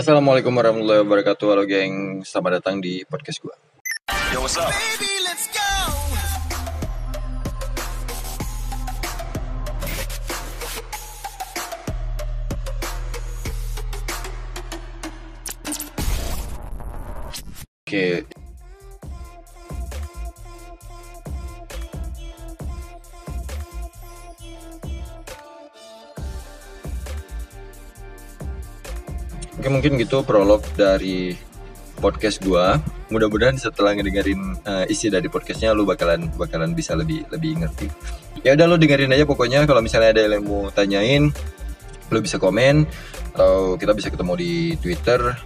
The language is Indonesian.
Assalamualaikum warahmatullahi wabarakatuh. Halo geng, selamat datang di podcast gua. Yo, what's up? Oke. Oke mungkin gitu prolog dari podcast gua. Mudah-mudahan setelah ngedengerin uh, isi dari podcastnya lu bakalan bakalan bisa lebih lebih ngerti. Ya udah lu dengerin aja pokoknya kalau misalnya ada yang mau tanyain lu bisa komen atau kita bisa ketemu di Twitter